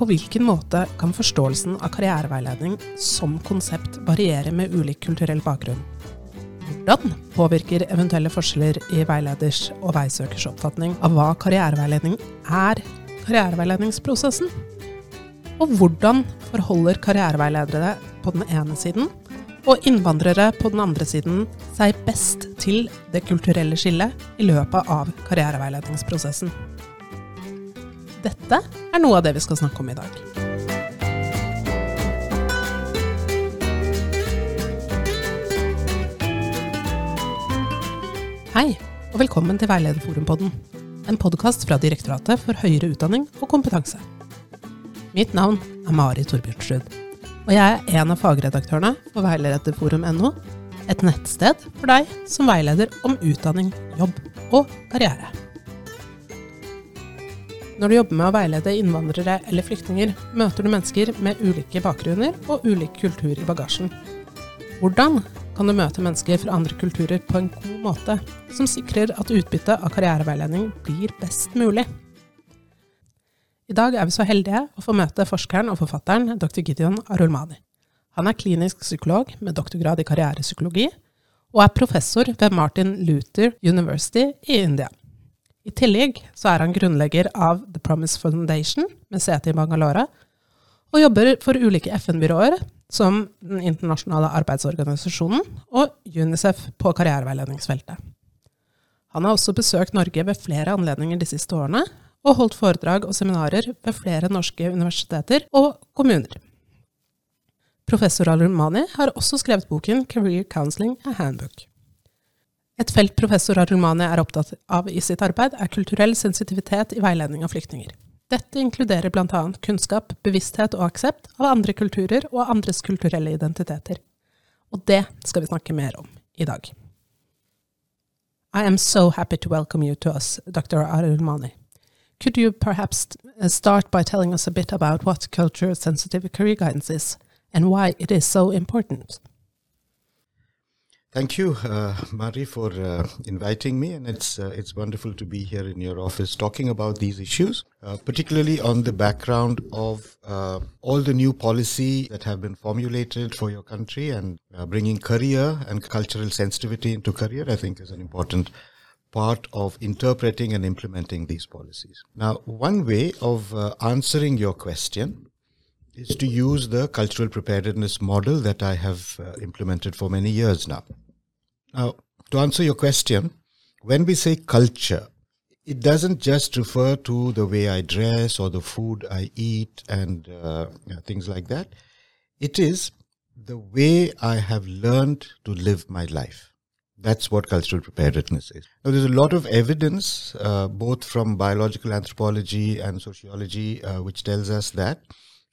På hvilken måte kan forståelsen av karriereveiledning som konsept variere med ulik kulturell bakgrunn? Hvordan påvirker eventuelle forskjeller i veileders og veisøkers oppfatning av hva karriereveiledning er, karriereveiledningsprosessen? Og hvordan forholder karriereveiledere på den ene siden og innvandrere på den andre siden seg best til det kulturelle skillet i løpet av karriereveiledningsprosessen? Dette er noe av det vi skal snakke om i dag. Hei, og velkommen til Veilederforumpodden. En podkast fra Direktoratet for høyere utdanning og kompetanse. Mitt navn er Mari Torbjørnsrud, og jeg er en av fagredaktørene for veilederforum.no, et nettsted for deg som veileder om utdanning, jobb og karriere. Når du jobber med å veilede innvandrere eller flyktninger, møter du mennesker med ulike bakgrunner og ulik kultur i bagasjen. Hvordan kan du møte mennesker fra andre kulturer på en god måte, som sikrer at utbyttet av karriereveiledning blir best mulig? I dag er vi så heldige å få møte forskeren og forfatteren dr. Gideon Arulmani. Han er klinisk psykolog med doktorgrad i karrierepsykologi, og er professor ved Martin Luther University i India. I tillegg så er han grunnlegger av The Promise Foundation, med sete i Bangalore, og jobber for ulike FN-byråer, som Den internasjonale arbeidsorganisasjonen og UNICEF på karriereveiledningsfeltet. Han har også besøkt Norge ved flere anledninger de siste årene, og holdt foredrag og seminarer ved flere norske universiteter og kommuner. Professor Al-Rumani har også skrevet boken Career Counseling a Handbook. Et felt professor Arumani er opptatt av i sitt arbeid, er kulturell sensitivitet i veiledning av flyktninger. Dette inkluderer bl.a. kunnskap, bevissthet og aksept av andre kulturer og andres kulturelle identiteter. Og det skal vi snakke mer om i dag. I am so happy to welcome you to us, Dr. Arulmani. Could you perhaps start by telling us a bit about what culture sensitive career guidance is and why it is so important? Thank you, uh, Mari, for uh, inviting me, and it's uh, it's wonderful to be here in your office talking about these issues, uh, particularly on the background of uh, all the new policy that have been formulated for your country, and uh, bringing career and cultural sensitivity into career. I think is an important part of interpreting and implementing these policies. Now, one way of answering your question is to use the cultural preparedness model that I have uh, implemented for many years now. Now, to answer your question, when we say culture, it doesn't just refer to the way I dress or the food I eat and uh, things like that. It is the way I have learned to live my life. That's what cultural preparedness is. Now, there's a lot of evidence, uh, both from biological anthropology and sociology, uh, which tells us that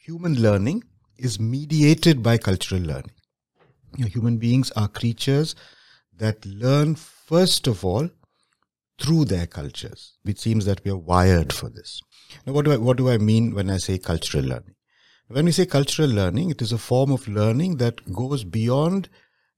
human learning is mediated by cultural learning. You know, human beings are creatures that learn first of all through their cultures. It seems that we are wired for this. Now, what do I, what do I mean when I say cultural learning? When we say cultural learning, it is a form of learning that goes beyond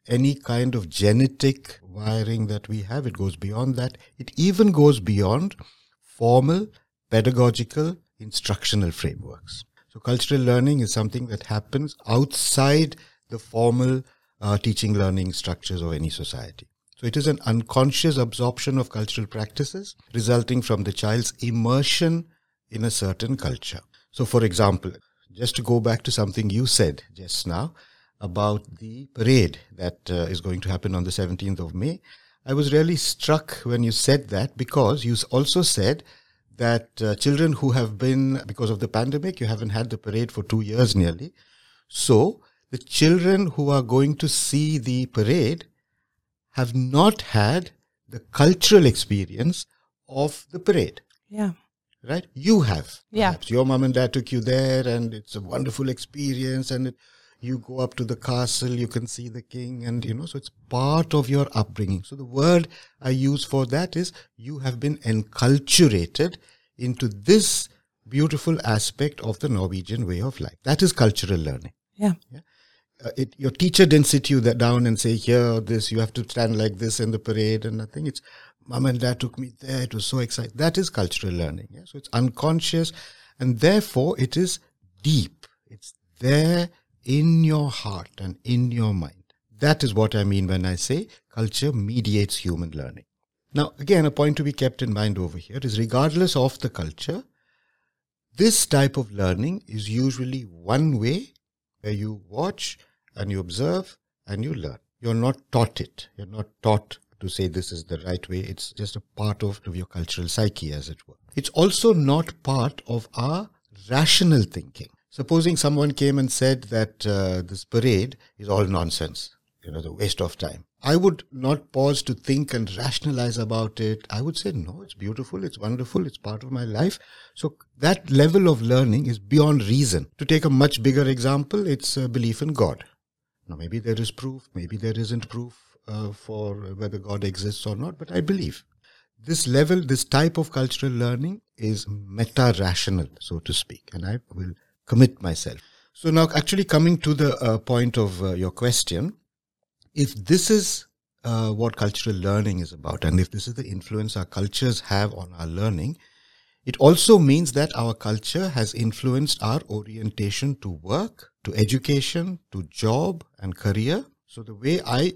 any kind of genetic wiring that we have. It goes beyond that. It even goes beyond formal, pedagogical, instructional frameworks. So cultural learning is something that happens outside the formal uh, teaching learning structures of any society. So it is an unconscious absorption of cultural practices resulting from the child's immersion in a certain culture. So for example, just to go back to something you said just now about the parade that uh, is going to happen on the 17th of May, I was really struck when you said that because you also said that uh, children who have been, because of the pandemic, you haven't had the parade for two years nearly. So the children who are going to see the parade have not had the cultural experience of the parade. Yeah. Right? You have. Yeah. Your mom and dad took you there and it's a wonderful experience and it, you go up to the castle, you can see the king and you know, so it's part of your upbringing. So the word I use for that is you have been enculturated into this beautiful aspect of the Norwegian way of life. That is cultural learning. Yeah. yeah? Uh, it, your teacher didn't sit you that down and say, here, this, you have to stand like this in the parade and nothing. It's mom and dad took me there. It was so exciting. That is cultural learning. Yeah? So it's unconscious and therefore it is deep. It's there in your heart and in your mind. That is what I mean when I say culture mediates human learning. Now, again, a point to be kept in mind over here is regardless of the culture, this type of learning is usually one way where you watch and you observe and you learn. You're not taught it. You're not taught to say this is the right way. It's just a part of, your cultural psyche, as it were. It's also not part of our rational thinking. Supposing someone came and said that uh, this parade is all nonsense, you know, the waste of time. I would not pause to think and rationalize about it. I would say, no, it's beautiful, it's wonderful, it's part of my life. So that level of learning is beyond reason. To take a much bigger example, it's a belief in God. Now, maybe there is proof, maybe there isn't proof uh, for whether God exists or not, but I believe. This level, this type of cultural learning is meta rational, so to speak, and I will commit myself. So, now actually coming to the uh, point of uh, your question, if this is uh, what cultural learning is about, and if this is the influence our cultures have on our learning, it also means that our culture has influenced our orientation to work, to education, to job and career. So the way I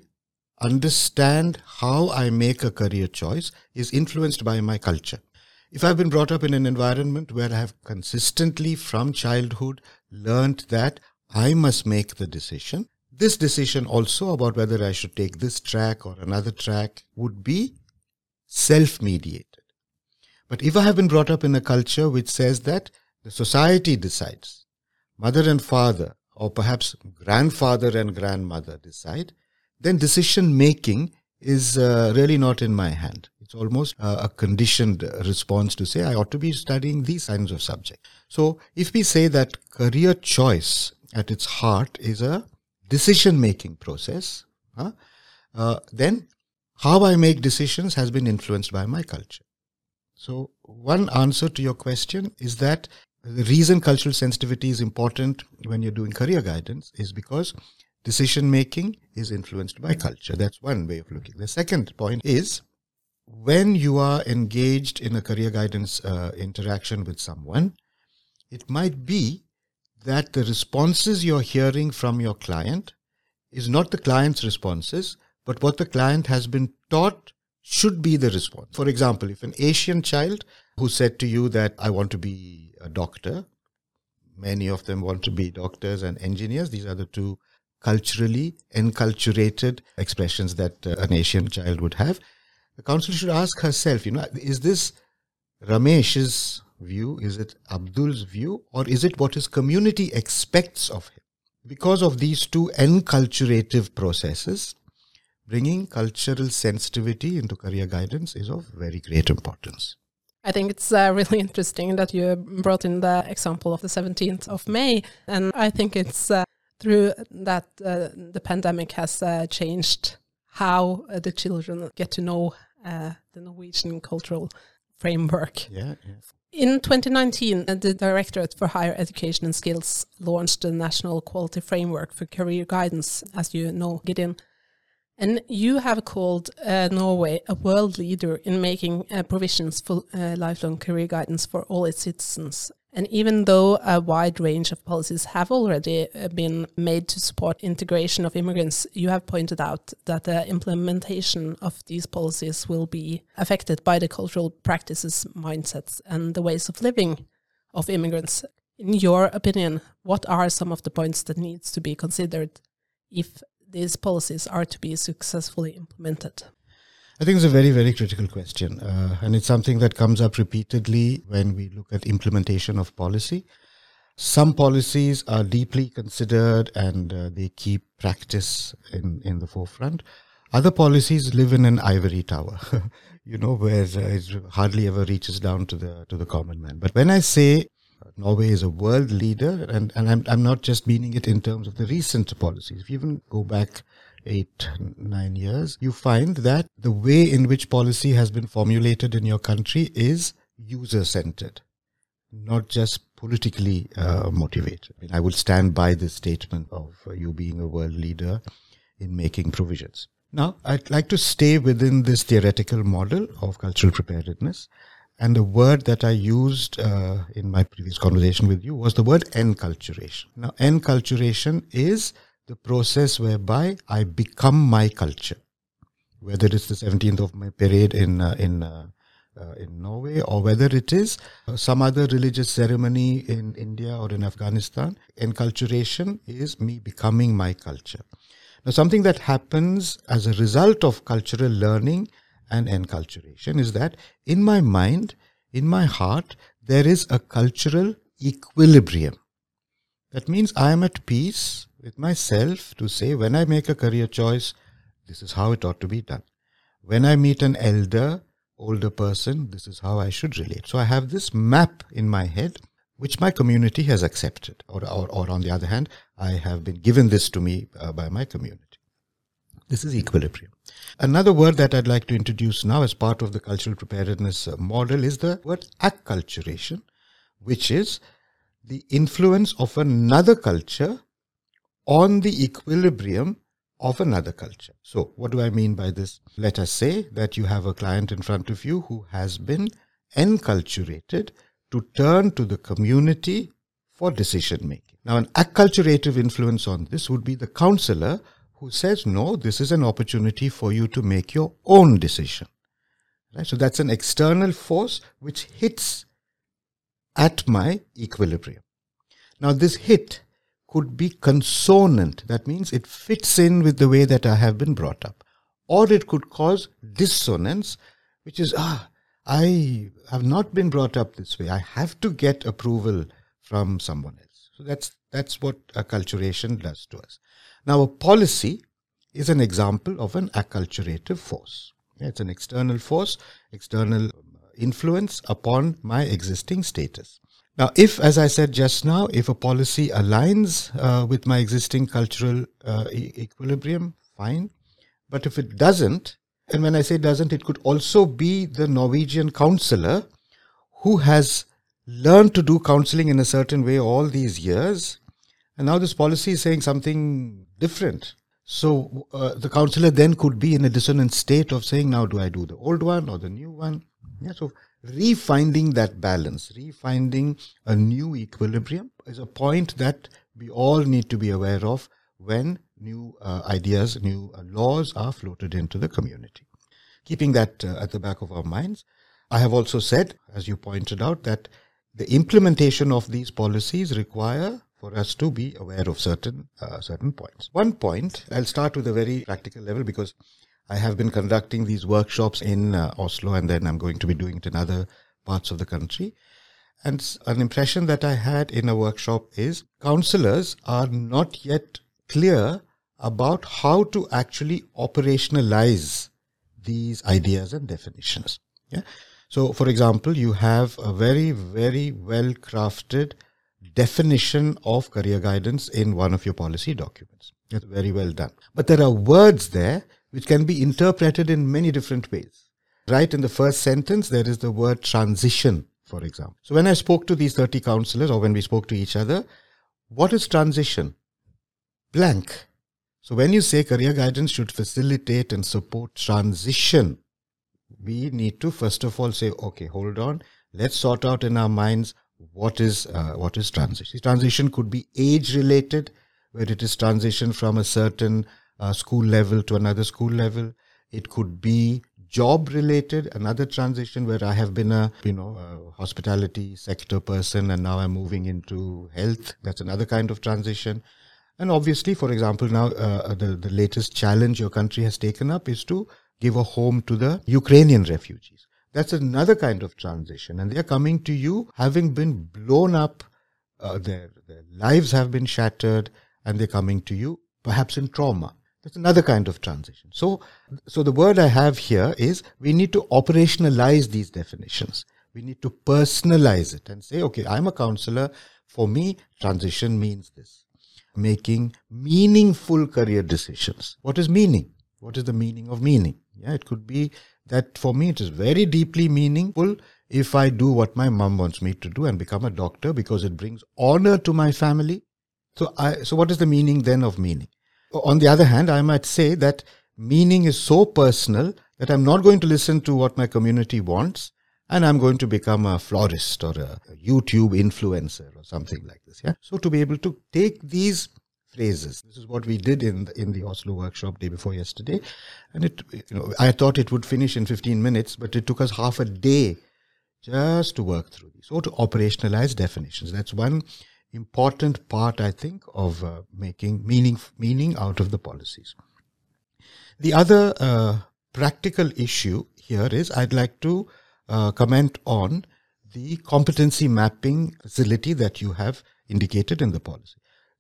understand how I make a career choice is influenced by my culture. If I've been brought up in an environment where I have consistently from childhood learned that I must make the decision, this decision also about whether I should take this track or another track would be self mediated. But if I have been brought up in a culture which says that the society decides, mother and father, or perhaps grandfather and grandmother decide, then decision making is uh, really not in my hand. It's almost uh, a conditioned response to say I ought to be studying these kinds of subjects. So if we say that career choice at its heart is a decision making process, uh, then how I make decisions has been influenced by my culture. So, one answer to your question is that the reason cultural sensitivity is important when you're doing career guidance is because decision making is influenced by culture. That's one way of looking. The second point is when you are engaged in a career guidance uh, interaction with someone, it might be that the responses you're hearing from your client is not the client's responses, but what the client has been taught should be the response. For example, if an Asian child who said to you that I want to be a doctor, many of them want to be doctors and engineers, these are the two culturally enculturated expressions that uh, an Asian child would have. The counsel should ask herself, you know, is this Ramesh's view? Is it Abdul's view? Or is it what his community expects of him? Because of these two enculturative processes, bringing cultural sensitivity into career guidance is of very great importance. I think it's uh, really interesting that you brought in the example of the 17th of May. And I think it's uh, through that uh, the pandemic has uh, changed how uh, the children get to know uh, the Norwegian cultural framework. Yeah, yeah. In 2019, the Directorate for Higher Education and Skills launched the National Quality Framework for Career Guidance, as you know, Gideon. And you have called uh, Norway a world leader in making uh, provisions for uh, lifelong career guidance for all its citizens. And even though a wide range of policies have already uh, been made to support integration of immigrants, you have pointed out that the implementation of these policies will be affected by the cultural practices, mindsets, and the ways of living of immigrants. In your opinion, what are some of the points that needs to be considered if these policies are to be successfully implemented? I think it's a very, very critical question. Uh, and it's something that comes up repeatedly when we look at implementation of policy. Some policies are deeply considered and uh, they keep practice in, in the forefront. Other policies live in an ivory tower, you know, where uh, it hardly ever reaches down to the to the common man. But when I say Norway is a world leader, and, and I'm, I'm not just meaning it in terms of the recent policies. If you even go back eight, nine years, you find that the way in which policy has been formulated in your country is user centered, not just politically uh, motivated. I, mean, I would stand by this statement of uh, you being a world leader in making provisions. Now, I'd like to stay within this theoretical model of cultural preparedness And the word that I used uh, in my previous conversation with you was the word enculturation. Now, enculturation is the process whereby I become my culture. Whether it's the 17th of May parade in, uh, in, uh, uh, in Norway or whether it is uh, some other religious ceremony in India or in Afghanistan, enculturation is me becoming my culture. Now, something that happens as a result of cultural learning and enculturation is that in my mind, in my heart, there is a cultural equilibrium. That means I am at peace with myself to say when I make a career choice, this is how it ought to be done. When I meet an elder, older person, this is how I should relate. So I have this map in my head which my community has accepted. Or, or, or on the other hand, I have been given this to me uh, by my community. This is equilibrium. Another word that I'd like to introduce now as part of the cultural preparedness uh, model is the word acculturation, which is the influence of another culture on the equilibrium of another culture. So, what do I mean by this? Let us say that you have a client in front of you who has been enculturated to turn to the community for decision making. Now, an acculturative influence on this would be the counselor who says, no, this is an opportunity for you to make your own decision. Right? So that's an external force which hits at my equilibrium. Now, this hit could be consonant. That means it fits in with the way that I have been brought up. Or it could cause dissonance, which is, ah, I have not been brought up this way. I have to get approval from someone else. So that's that's what acculturation does to us. Now, a policy is an example of an acculturative force. It's an external force, external influence upon my existing status. Now, if, as I said just now, if a policy aligns uh, with my existing cultural uh, e- equilibrium, fine. But if it doesn't, and when I say doesn't, it could also be the Norwegian counselor who has learned to do counseling in a certain way all these years and now this policy is saying something different. So uh, the counselor then could be in a dissonant state of saying, now do I do the old one or the new one? Yeah, so refinding that balance, refinding a new equilibrium is a point that we all need to be aware of when new uh, ideas, new uh, laws are floated into the community. Keeping that uh, at the back of our minds, I have also said, as you pointed out, that the implementation of these policies require for us to be aware of certain uh, certain points. One point, I'll start with a very practical level because I have been conducting these workshops in uh, Oslo and then I'm going to be doing it in other parts of the country. And an impression that I had in a workshop is counselors are not yet clear about how to actually operationalize these ideas and definitions. Yeah. So, for example, you have a very, very well crafted definition of career guidance in one of your policy documents. It's very well done. But there are words there which can be interpreted in many different ways. Right in the first sentence, there is the word transition, for example. So when I spoke to these 30 counselors or when we spoke to each other, what is transition? Blank. So when you say career guidance should facilitate and support transition, we need to first of all say, okay, hold on. Let's sort out in our minds what is uh, what is transition. Transition could be age related, where it is transition from a certain uh, school level to another school level. It could be job related, another transition where I have been a you know a hospitality sector person and now I'm moving into health. That's another kind of transition. And obviously, for example, now uh, the the latest challenge your country has taken up is to give a home to the Ukrainian refugees. That's another kind of transition. And they're coming to you having been blown up, uh, their, their lives have been shattered, and they're coming to you perhaps in trauma. That's another kind of transition. So, so the word I have here is we need to operationalize these definitions. We need to personalize it and say, okay, I'm a counselor. For me, transition means this. Making meaningful career decisions. What is meaning? What is the meaning of meaning? Yeah, it could be that for me it is very deeply meaningful if I do what my mom wants me to do and become a doctor because it brings honor to my family. So I, so what is the meaning then of meaning? On the other hand, I might say that meaning is so personal that I'm not going to listen to what my community wants and I'm going to become a florist or a, YouTube influencer or something like this. Yeah. So to be able to take these phrases. This is what we did in the, in the Oslo workshop day before yesterday, and it you know I thought it would finish in 15 minutes, but it took us half a day just to work through these. So to operationalize definitions. That's one important part, I think, of uh, making meaning meaning out of the policies. The other uh, practical issue here is I'd like to uh, comment on the competency mapping facility that you have indicated in the policy.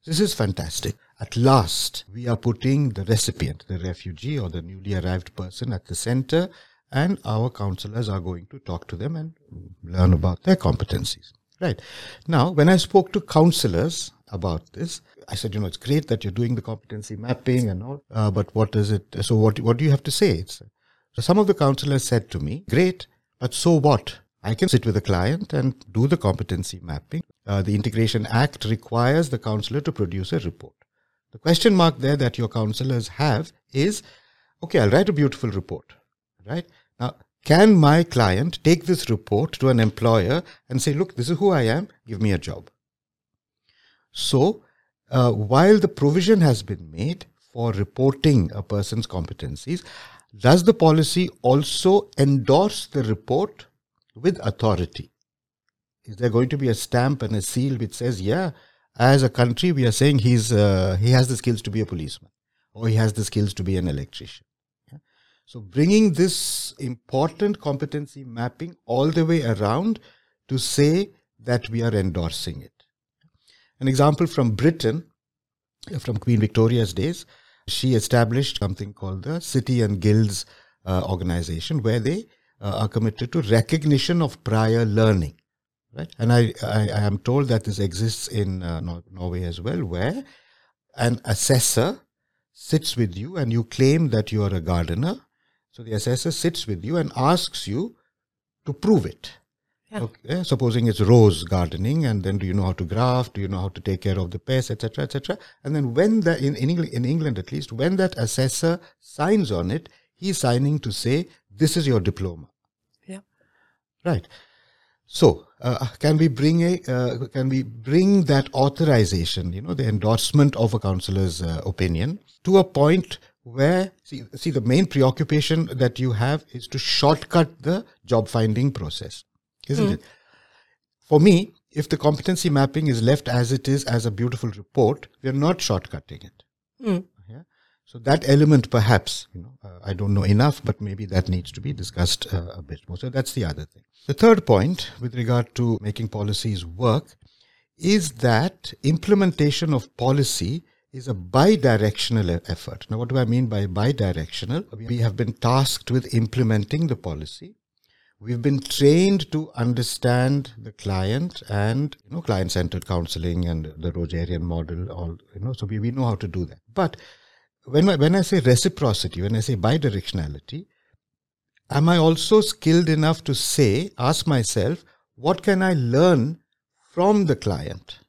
This is fantastic. At last, we are putting the recipient, the refugee or the newly arrived person at the center, and our counselors are going to talk to them and learn about their competencies. Right. Now, when I spoke to counselors about this, I said, you know, it's great that you're doing the competency mapping and all, uh, but what is it? So, what, what do you have to say? It's, so, some of the counselors said to me, great, but so what? I can sit with a client and do the competency mapping. Uh, the Integration Act requires the counselor to produce a report. The question mark there that your counselors have is okay, I'll write a beautiful report, right? Can my client take this report to an employer and say, look, this is who I am, give me a job? So, uh, while the provision has been made for reporting a person's competencies, does the policy also endorse the report with authority. Is there going to be a stamp and a seal which says, yeah, as a country, we are saying he's, uh, he has the skills to be a policeman or he has the skills to be an electrician? So, bringing this important competency mapping all the way around to say that we are endorsing it. An example from Britain, from Queen Victoria's days, she established something called the City and Guilds uh, organization, where they uh, are committed to recognition of prior learning. Right? And I, I, I am told that this exists in uh, Nor- Norway as well, where an assessor sits with you and you claim that you are a gardener. So the assessor sits with you and asks you to prove it. Yeah. Okay, supposing it's rose gardening, and then do you know how to graft? Do you know how to take care of the pests, etc., etc.? And then when the in in England, in England at least, when that assessor signs on it, he's signing to say this is your diploma. Yeah. Right. So, uh, can we bring a uh, can we bring that authorization, you know, the endorsement of a counselor's uh, opinion to a point where see see the main preoccupation that you have is to shortcut the job finding process, isn't Mm. it? For me, if the competency mapping is left as it is as a beautiful report, we are not shortcutting it. Mm. Yeah. So that element, perhaps, you know, uh, I don't know enough, but maybe that needs to be discussed uh, a bit more. So that's the other thing. The third point, with regard to making policies work, is that implementation of policy is a bi-directional effort. Now, what do I mean by bi-directional? We have been tasked with implementing the policy. We've been trained to understand the client and you know client-centered counseling and the Rogerian model. All you know, so we, we know how to do that. But when I, when I say reciprocity, when I say bidirectionality, am I also skilled enough to say, ask myself, what can I learn from the client?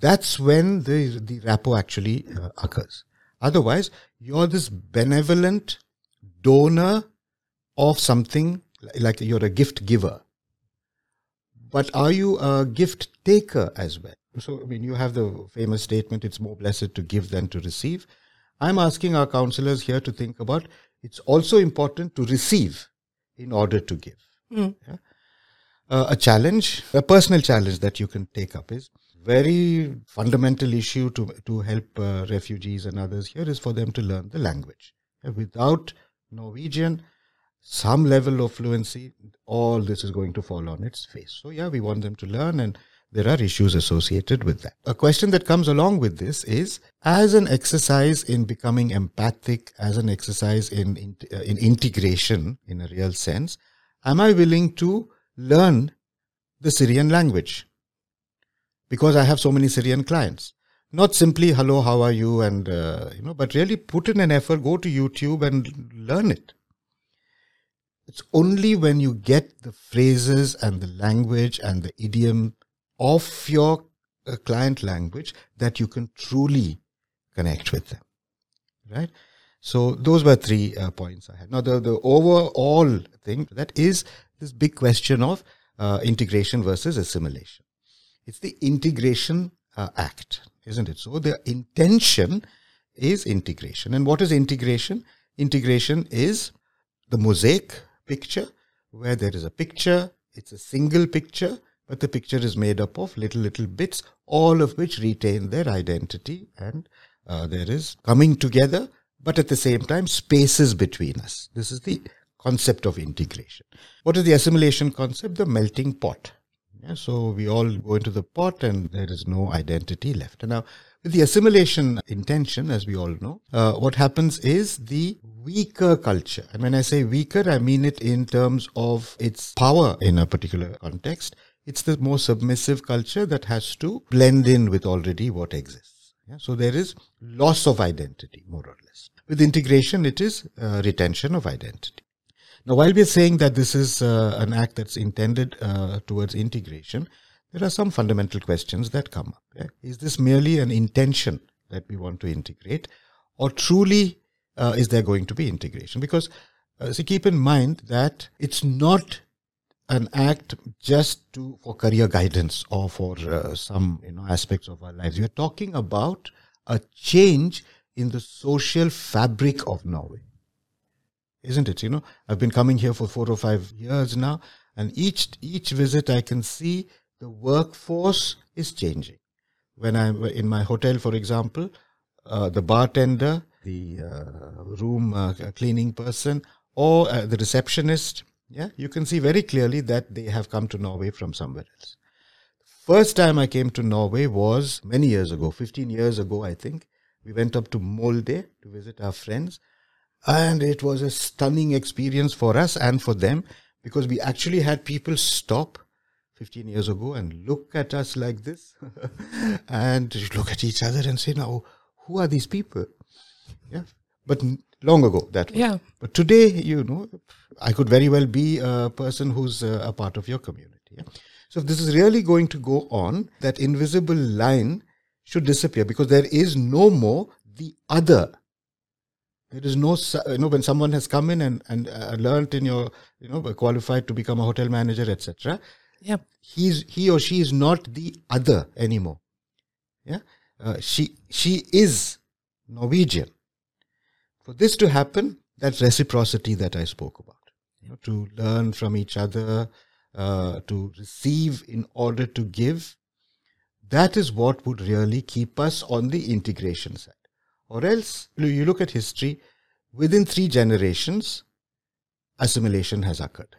That's when the the rapport actually uh, occurs. Otherwise, you're this benevolent donor of something like you're a gift giver. But are you a gift taker as well? So, I mean, you have the famous statement, it's more blessed to give than to receive. I'm asking our counselors here to think about it's also important to receive in order to give. Mm. Yeah? Uh, a challenge, a personal challenge that you can take up is very fundamental issue to to help uh, refugees and others here is for them to learn the language. Without Norwegian, some level of fluency, all this is going to fall on its face. So yeah, we want them to learn and there are issues associated with that. A question that comes along with this is as an exercise in becoming empathic, as an exercise in, in, uh, in integration in a real sense, am I willing to learn the Syrian language? Because I have so many Syrian clients. Not simply hello, how are you, and uh, you know, but really put in an effort, go to YouTube and learn it. It's only when you get the phrases and the language and the idiom of your uh, client language that you can truly connect with them. Right? So those were three uh, points I had. Now the, the overall thing that is this big question of uh, integration versus assimilation. It's the integration uh, act, isn't it? So the intention is integration. And what is integration? Integration is the mosaic picture where there is a picture, it's a single picture, but the picture is made up of little, little bits, all of which retain their identity and uh, there is coming together, but at the same time, spaces between us. This is the concept of integration. What is the assimilation concept? The melting pot. So we all go into the pot and there is no identity left. And now, with the assimilation intention, as we all know, uh, what happens is the weaker culture. And when I say weaker, I mean it in terms of its power in a particular context. It's the more submissive culture that has to blend in with already what exists. Yeah? So there is loss of identity, more or less. With integration, it is uh, retention of identity. Now, while we are saying that this is uh, an act that's intended uh, towards integration, there are some fundamental questions that come up. Yeah? Is this merely an intention that we want to integrate, or truly uh, is there going to be integration? Because uh, so keep in mind that it's not an act just to for career guidance or for uh, some you know aspects of our lives. We are talking about a change in the social fabric of Norway isn't it? You know, I've been coming here for four or five years now, and each each visit I can see the workforce is changing. When I'm in my hotel, for example, uh, the bartender, the uh, room uh, cleaning person, or uh, the receptionist, yeah, you can see very clearly that they have come to Norway from somewhere else. First time I came to Norway was many years ago, 15 years ago, I think. We went up to Molde to visit our friends and it was a stunning experience for us and for them because we actually had people stop 15 years ago and look at us like this and look at each other and say, now, who are these people? Yeah. But long ago, that was. Yeah. But today, you know, I could very well be a person who's a, a part of your community. Yeah? So if this is really going to go on, that invisible line should disappear because there is no more the other there is no, you know, when someone has come in and, and uh, learned in your, you know, qualified to become a hotel manager, etc. Yeah. He's, he or she is not the other anymore. Yeah. Uh, she, she is Norwegian. For this to happen, that reciprocity that I spoke about, you know, to learn from each other, uh, to receive in order to give, that is what would really keep us on the integration side. Or else, you look at history, within three generations, assimilation has occurred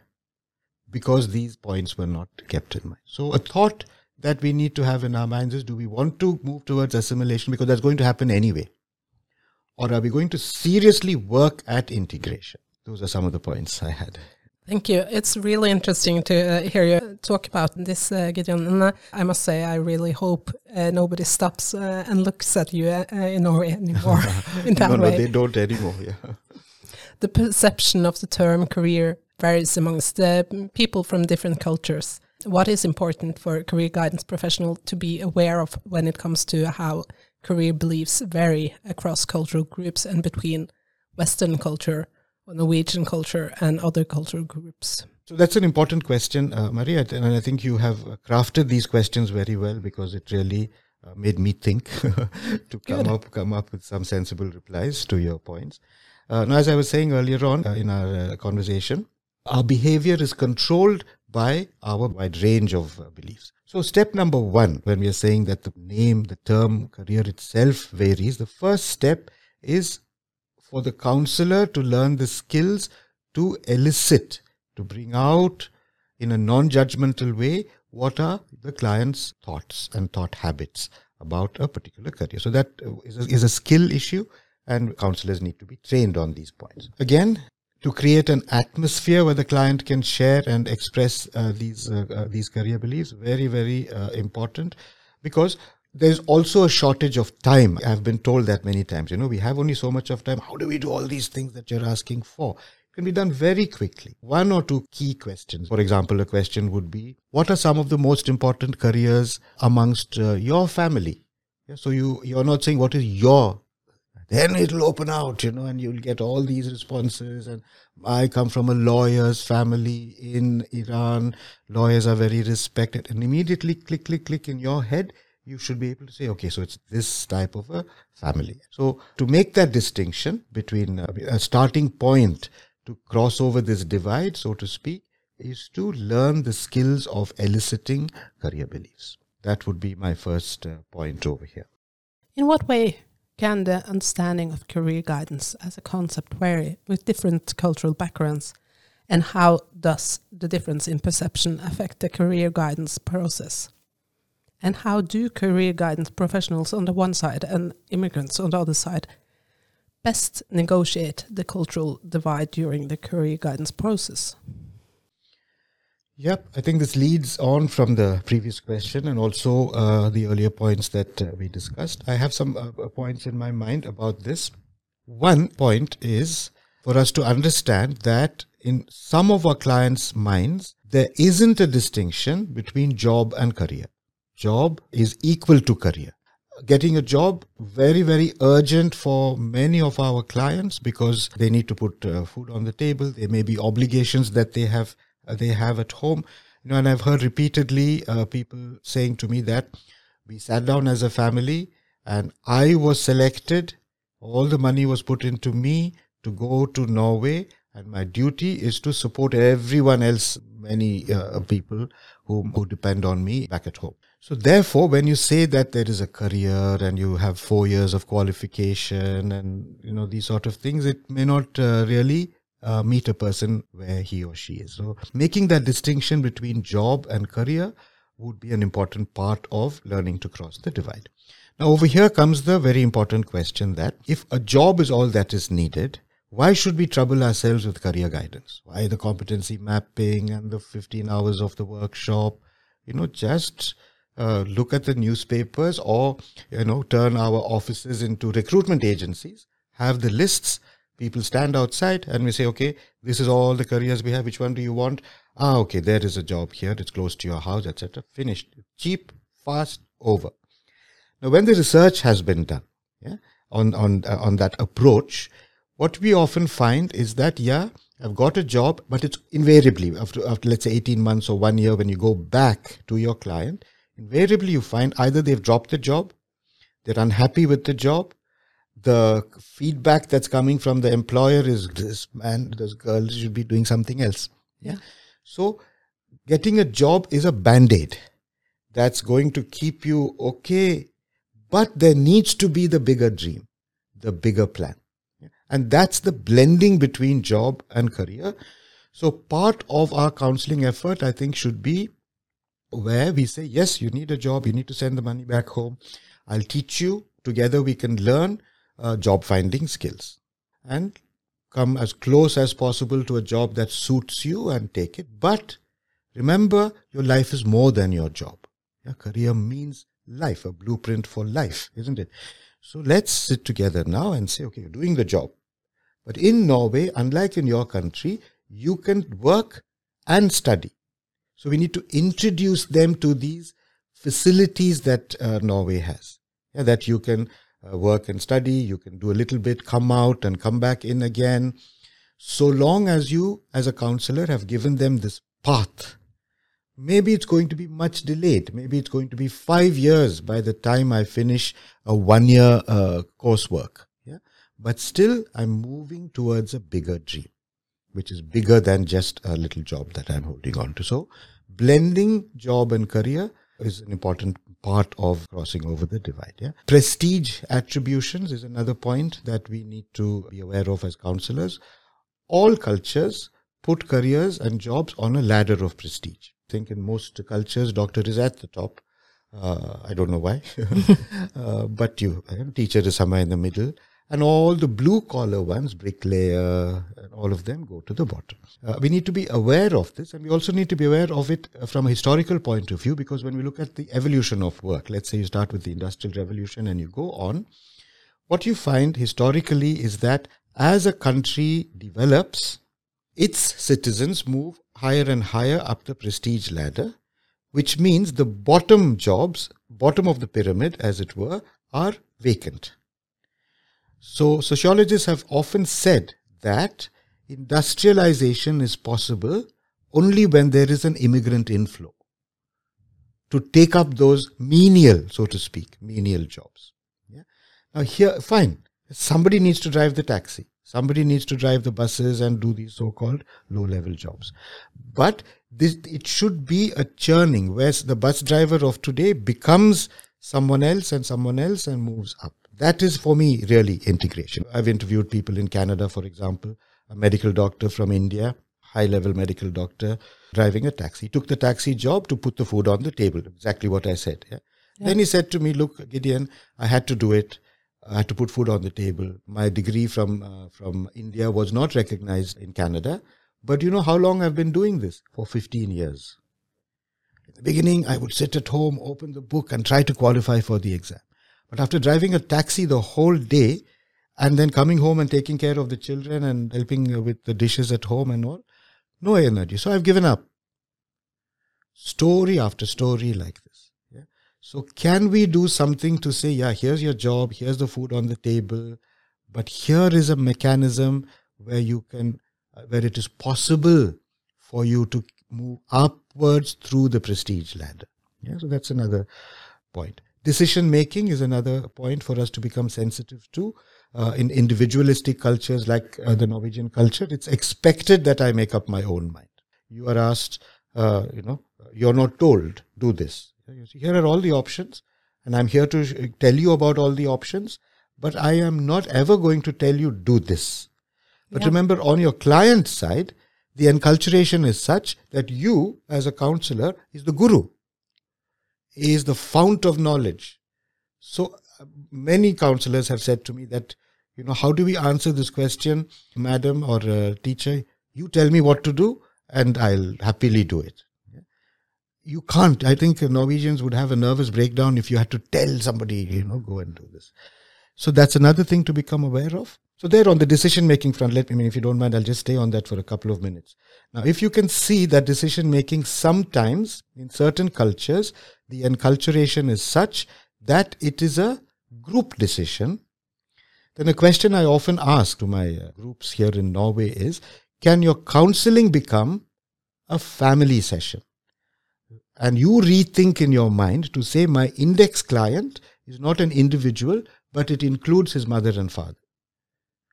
because these points were not kept in mind. So, a thought that we need to have in our minds is do we want to move towards assimilation because that's going to happen anyway? Or are we going to seriously work at integration? Those are some of the points I had. Thank you. It's really interesting to uh, hear you talk about this, uh, Gideon. And uh, I must say, I really hope uh, nobody stops uh, and looks at you uh, in Norway anymore in that no, way. No, they don't anymore. Yeah. The perception of the term career varies amongst people from different cultures. What is important for a career guidance professional to be aware of when it comes to how career beliefs vary across cultural groups and between Western culture Norwegian culture and other cultural groups? So that's an important question, uh, Maria, and I think you have crafted these questions very well because it really uh, made me think to come Good. up come up with some sensible replies to your points. Uh, now, as I was saying earlier on uh, in our uh, conversation, our behavior is controlled by our wide range of uh, beliefs. So, step number one, when we are saying that the name, the term, career itself varies, the first step is for the counselor to learn the skills to elicit, to bring out in a non judgmental way what are the client's thoughts and thought habits about a particular career. So, that is a, is a skill issue, and counselors need to be trained on these points. Again, to create an atmosphere where the client can share and express uh, these uh, uh, these career beliefs very very uh, important because there's also a shortage of time. I've been told that many times. You know, we have only so much of time. How do we do all these things that you're asking for? It can be done very quickly. One or two key questions. For example, a question would be, what are some of the most important careers amongst uh, your family? Yeah, so you, you're not saying what is your then it'll open out, you know, and you'll get all these responses. And I come from a lawyer's family in Iran. Lawyers are very respected. And immediately click, click, click in your head, you should be able to say, okay, so it's this type of a family. So to make that distinction between uh, a starting point to cross over this divide, so to speak, is to learn the skills of eliciting career beliefs. That would be my first uh, point over here. In what way can the understanding of career guidance as a concept vary with different cultural backgrounds? And how does the difference in perception affect the career guidance process? And how do career guidance professionals on the one side and immigrants on the other side best negotiate the cultural divide during the career guidance process? Yep, I think this leads on from the previous question and also uh, the earlier points that uh, we discussed. I have some uh, uh, points in my mind about this. One point is for us to understand that in some of our clients' minds, there isn't a distinction between job and career. Job is equal to career. Getting a job, very, very urgent for many of our clients because they need to put uh, food on the table. There may be obligations that they have uh, they have at home. You know, and I've heard repeatedly uh, people saying to me that we sat down as a family and I was selected. All the money was put into me to go to Norway, and my duty is to support everyone else, many uh, people who, who depend on me back at home. So, therefore, when you say that there is a career and you have four years of qualification and you know these sort of things, it may not uh, really uh, meet a person where he or she is. So, making that distinction between job and career would be an important part of learning to cross the divide. Now, over here comes the very important question that if a job is all that is needed, why should we trouble ourselves with career guidance? Why the competency mapping and the 15 hours of the workshop? You know, just uh, look at the newspapers or, you know, turn our offices into recruitment agencies, have the lists people stand outside and we say, okay, this is all the careers we have. Which one do you want? Ah, okay, there is a job here. It's close to your house, etc. Finished. Cheap, fast, over. Now, when the research has been done, yeah, on on uh, on that approach, what we often find is that yeah, I've got a job, but it's invariably after after let's say eighteen months or one year, when you go back to your client, invariably you find either they've dropped the job, they're unhappy with the job, the feedback that's coming from the employer is this man, this girl should be doing something else. Yeah. So getting a job is a band aid that's going to keep you okay, but there needs to be the bigger dream, the bigger plan. And that's the blending between job and career. So part of our counseling effort, I think, should be where we say, yes, you need a job, you need to send the money back home. I'll teach you. Together we can learn uh, job finding skills and come as close as possible to a job that suits you and take it. But remember, your life is more than your job. Your career means life, a blueprint for life, isn't it? So let's sit together now and say, okay, you're doing the job. But in Norway, unlike in your country, you can work and study. So we need to introduce them to these facilities that uh, Norway has. Yeah, that you can uh, work and study. You can do a little bit, come out and come back in again. So long as you, as a counselor, have given them this path, maybe it's going to be much delayed. Maybe it's going to be five years by the time I finish a one year uh, coursework. Yeah. But still, I'm moving towards a bigger dream, which is bigger than just a little job that I'm holding on to. So, blending job and career is an important part of crossing over the divide. Yeah? Prestige attributions is another point that we need to be aware of as counselors. All cultures put careers and jobs on a ladder of prestige. I think in most cultures, doctor is at the top. Uh, I don't know why, uh, but you, uh, teacher is somewhere in the middle and all the blue collar ones, bricklayer, and all of them go to the bottom. Uh, we need to be aware of this, and we also need to be aware of it uh, from a historical point of view because when we look at the evolution of work, let's say you start with the Industrial Revolution and you go on, what you find historically is that as a country develops, its citizens move higher and higher up the prestige ladder, which means the bottom jobs, bottom of the pyramid, as it were, are vacant So sociologists have often said that industrialization is possible only when there is an immigrant inflow to take up those menial, so to speak, menial jobs. Yeah? Now here, fine, somebody needs to drive the taxi. Somebody needs to drive the buses and do these so-called low-level jobs. But this, it should be a churning where the bus driver of today becomes someone else and someone else and moves up. That is for me really integration. I've interviewed people in Canada, for example, a medical doctor from India, high level medical doctor, driving a taxi. He took the taxi job to put the food on the table, exactly what I said. Yeah? Yeah. Then he said to me, Look, Gideon, I had to do it. I had to put food on the table. My degree from uh, from India was not recognized in Canada, but you know how long I've been doing this for 15 years. In the beginning, I would sit at home, open the book, and try to qualify for the exam. But after driving a taxi the whole day, and then coming home and taking care of the children and helping with the dishes at home and all, no energy. So I've given up. Story after story like this. So, can we do something to say, yeah, here's your job, here's the food on the table, but here is a mechanism where you can, uh, where it is possible for you to move upwards through the prestige ladder. Yeah, so that's another point. Decision making is another point for us to become sensitive to. Uh, in individualistic cultures like uh, the Norwegian culture, it's expected that I make up my own mind. You are asked, uh, you know, you're not told, do this here are all the options, and I'm here to tell you about all the options, but I am not ever going to tell you do this. But yeah. remember, on your client side, the enculturation is such that you, as a counselor, is the guru, is the fount of knowledge. So uh, many counselors have said to me that, you know, how do we answer this question, madam or uh, teacher? You tell me what to do, and I'll happily do it you can't. I think Norwegians would have a nervous breakdown if you had to tell somebody, you know, go and do this. So that's another thing to become aware of. So there on the decision making front, let me, I mean, if you don't mind, I'll just stay on that for a couple of minutes. Now, if you can see that decision making sometimes in certain cultures, the enculturation is such that it is a group decision, then a question I often ask to my uh, groups here in Norway is, can your counseling become a family session? and you rethink in your mind to say my index client is not an individual but it includes his mother and father.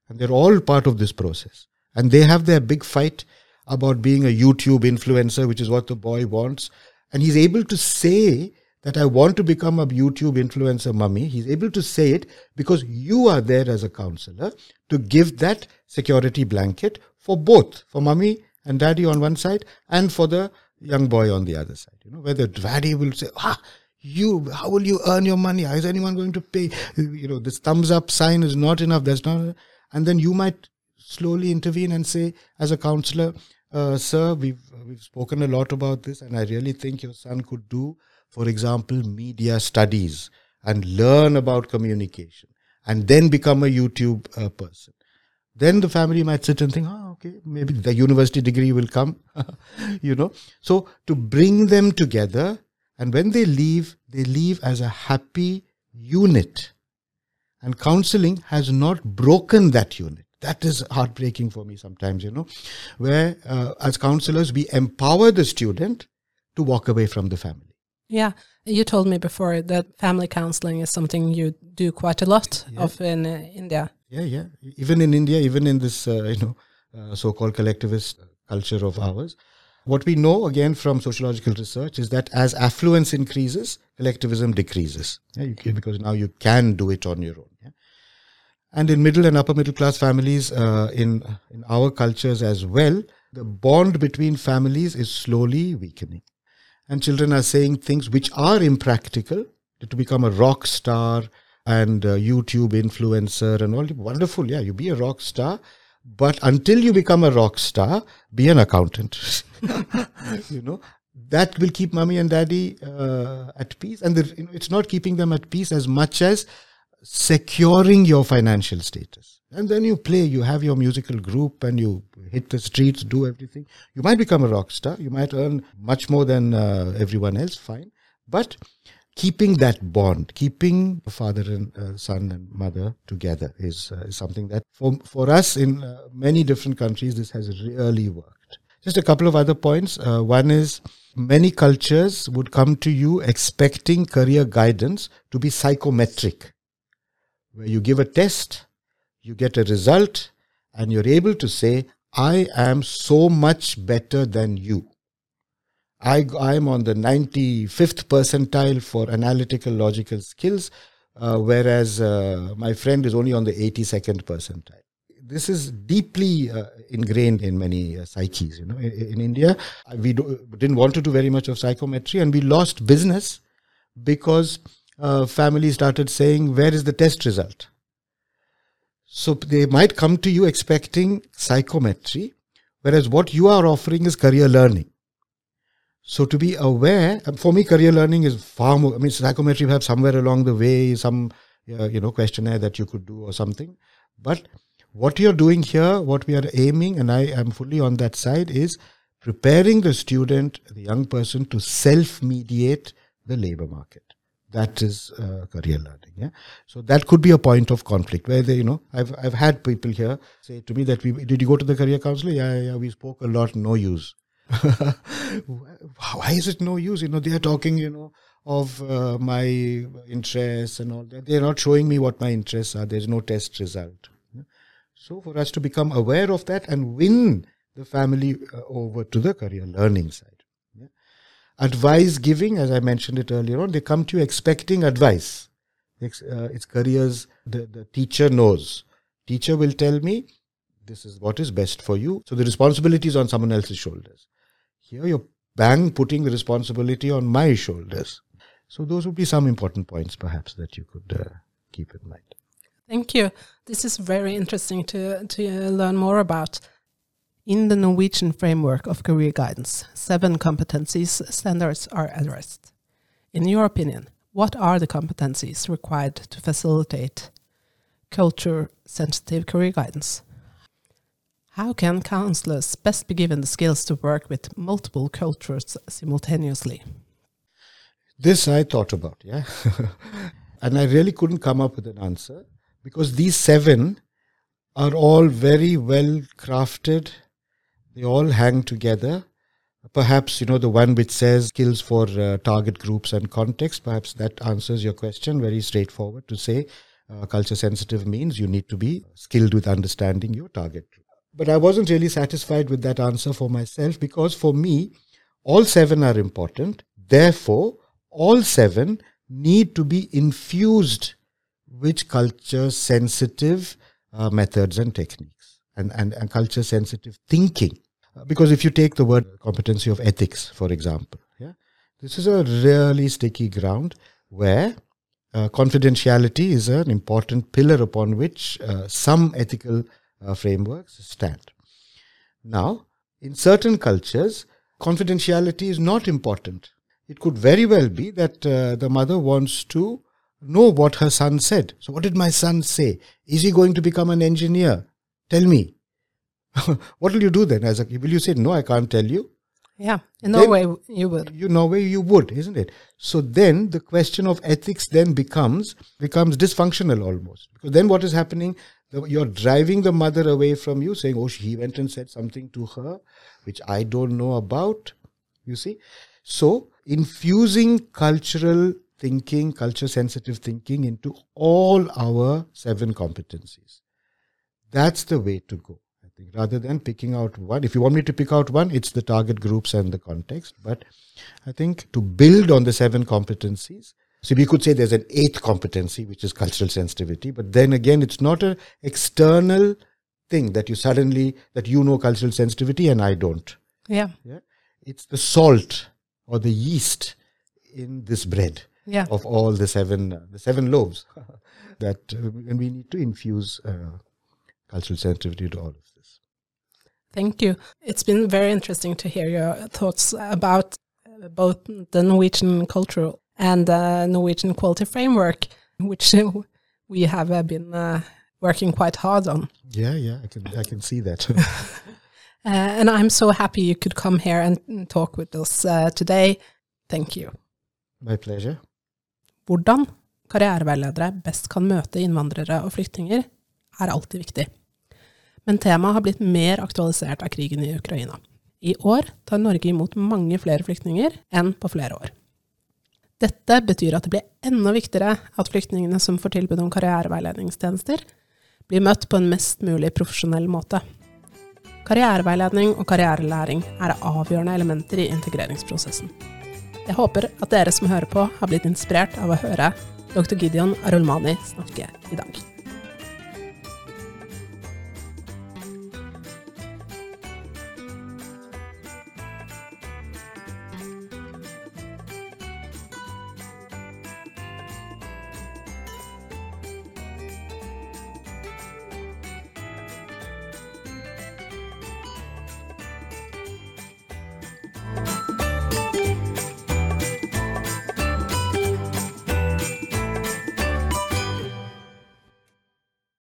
And they're all part of this process. And they have their big fight about being a youtube influencer which is what the boy wants and he's able to say that i want to become a youtube influencer mummy he's able to say it because you are there as a counselor to give that security blanket for both for mummy and daddy on one side and for the young boy on the other side. You know, where the daddy will say, ah, you, how will you earn your money? Is anyone going to pay? You know, this thumbs up sign is not enough. That's not. And then you might slowly intervene and say, as a counselor, uh, sir, we've we've spoken a lot about this, and I really think your son could do, for example, media studies and learn about communication, and then become a YouTube uh, person. Then the family might sit and think, oh, okay, maybe the university degree will come, you know. So to bring them together, and when they leave, they leave as a happy unit. And counseling has not broken that unit. That is heartbreaking for me sometimes, you know, where uh, as counselors, we empower the student to walk away from the family. Yeah, you told me before that family counseling is something you do quite a lot yeah. of in uh, India. Yeah, yeah. Even in India, even in this, uh, you know, uh, so-called collectivist culture of ours, what we know again from sociological research is that as affluence increases, collectivism decreases. Yeah, can, because now you can do it on your own. Yeah? And in middle and upper middle class families, uh, in in our cultures as well, the bond between families is slowly weakening, and children are saying things which are impractical to become a rock star and YouTube influencer and all. Wonderful, yeah. You be a rock star, but until you become a rock star, be an accountant. you know that will keep mommy and daddy uh, at peace, and the, you know, it's not keeping them at peace as much as securing your financial status. And then you play, you have your musical group, and you hit the streets, do everything. You might become a rock star. You might earn much more than uh, everyone else. Fine, but keeping that bond, keeping father and uh, son and mother together is, uh, is something that for, for us in uh, many different countries, this has really worked. Just a couple of other points. Uh, one is many cultures would come to you expecting career guidance to be psychometric, where you give a test, you get a result, and you're able to say, I am so much better than you. I, I'm on the 95th percentile for analytical logical skills, uh, whereas uh, my friend is only on the 82nd percentile. This is deeply uh, ingrained in many uh, psyches. You know, in, in India, we do, didn't want to do very much of psychometry, and we lost business because uh, family started saying, "Where is the test result?" So they might come to you expecting psychometry, whereas what you are offering is career learning. So to be aware, for me, career learning is far more. I mean, psychometry perhaps somewhere along the way, some uh, you know questionnaire that you could do or something. But what you're doing here, what we are aiming, and I am fully on that side, is preparing the student, the young person, to self-mediate the labor market. That is uh, career learning. Yeah. So that could be a point of conflict where they, you know, I've I've had people here say to me that we did you go to the career counselor? Yeah, yeah, we spoke a lot, no use. why is it no use? You know, they are talking, you know, of uh, my interests and all that. They are not showing me what my interests are. There's no test result. So, for us to become aware of that and win the family uh, over to the career learning side. Advice giving, as I mentioned it earlier on, they come to you expecting advice. It's, uh, it's careers, the, the teacher knows. Teacher will tell me, this is what is best for you. So the responsibility is on someone else's shoulders. Here you're bang putting the responsibility on my shoulders. So those would be some important points perhaps that you could uh, keep in mind. Thank you. This is very interesting to, to learn more about. In the Norwegian framework of career guidance, seven competencies standards are addressed. In your opinion, what are the competencies required to facilitate culture sensitive career guidance? How can counselors best be given the skills to work with multiple cultures simultaneously? This I thought about, yeah. and I really couldn't come up with an answer because these seven are all very well crafted. They all hang together. Perhaps, you know, the one which says skills for uh, target groups and context, perhaps that answers your question very straightforward to say uh, culture sensitive means you need to be skilled with understanding your target group. But I wasn't really satisfied with that answer for myself because for me, all seven are important. Therefore, all seven need to be infused with culture sensitive uh, methods and techniques and, and, and culture sensitive thinking. Because if you take the word competency of ethics, for example, yeah, this is a really sticky ground where uh, confidentiality is an important pillar upon which uh, some ethical uh, frameworks stand. Now, in certain cultures, confidentiality is not important. It could very well be that uh, the mother wants to know what her son said. So, what did my son say? Is he going to become an engineer? Tell me. what will you do then? As a, will you say, No, I can't tell you? Yeah, in Norway you would. You Norway you would, isn't it? So then the question of ethics then becomes becomes dysfunctional almost. Because then what is happening? You're driving the mother away from you, saying, "Oh, he went and said something to her, which I don't know about." You see, so infusing cultural thinking, culture sensitive thinking into all our seven competencies. That's the way to go rather than picking out one. If you want me to pick out one, it's the target groups and the context. But I think to build on the seven competencies, so we could say there's an eighth competency, which is cultural sensitivity. But then again, it's not an external thing that you suddenly, that you know cultural sensitivity and I don't. Yeah. Yeah. It's the salt or the yeast in this bread yeah. of all the seven, uh, the seven loaves that uh, and we need to infuse uh, cultural sensitivity to all of Thank you. It's been very interesting to hear your thoughts about uh, both the Norwegian cultural and the Norwegian quality framework, which we have uh, been uh, working quite hard on. Yeah, yeah, I can I can see that. uh, and I'm so happy you could come here and talk with us uh, today. Thank you. My pleasure. Hvordan karriereveiledere best kan møte innvandrere og flyktninger, er alltid viktig. Men temaet har blitt mer aktualisert av krigen i Ukraina. I år tar Norge imot mange flere flyktninger enn på flere år. Dette betyr at det blir enda viktigere at flyktningene som får tilbud om karriereveiledningstjenester, blir møtt på en mest mulig profesjonell måte. Karriereveiledning og karrierelæring er avgjørende elementer i integreringsprosessen. Jeg håper at dere som hører på, har blitt inspirert av å høre dr. Gideon Arulmani snakke i dag.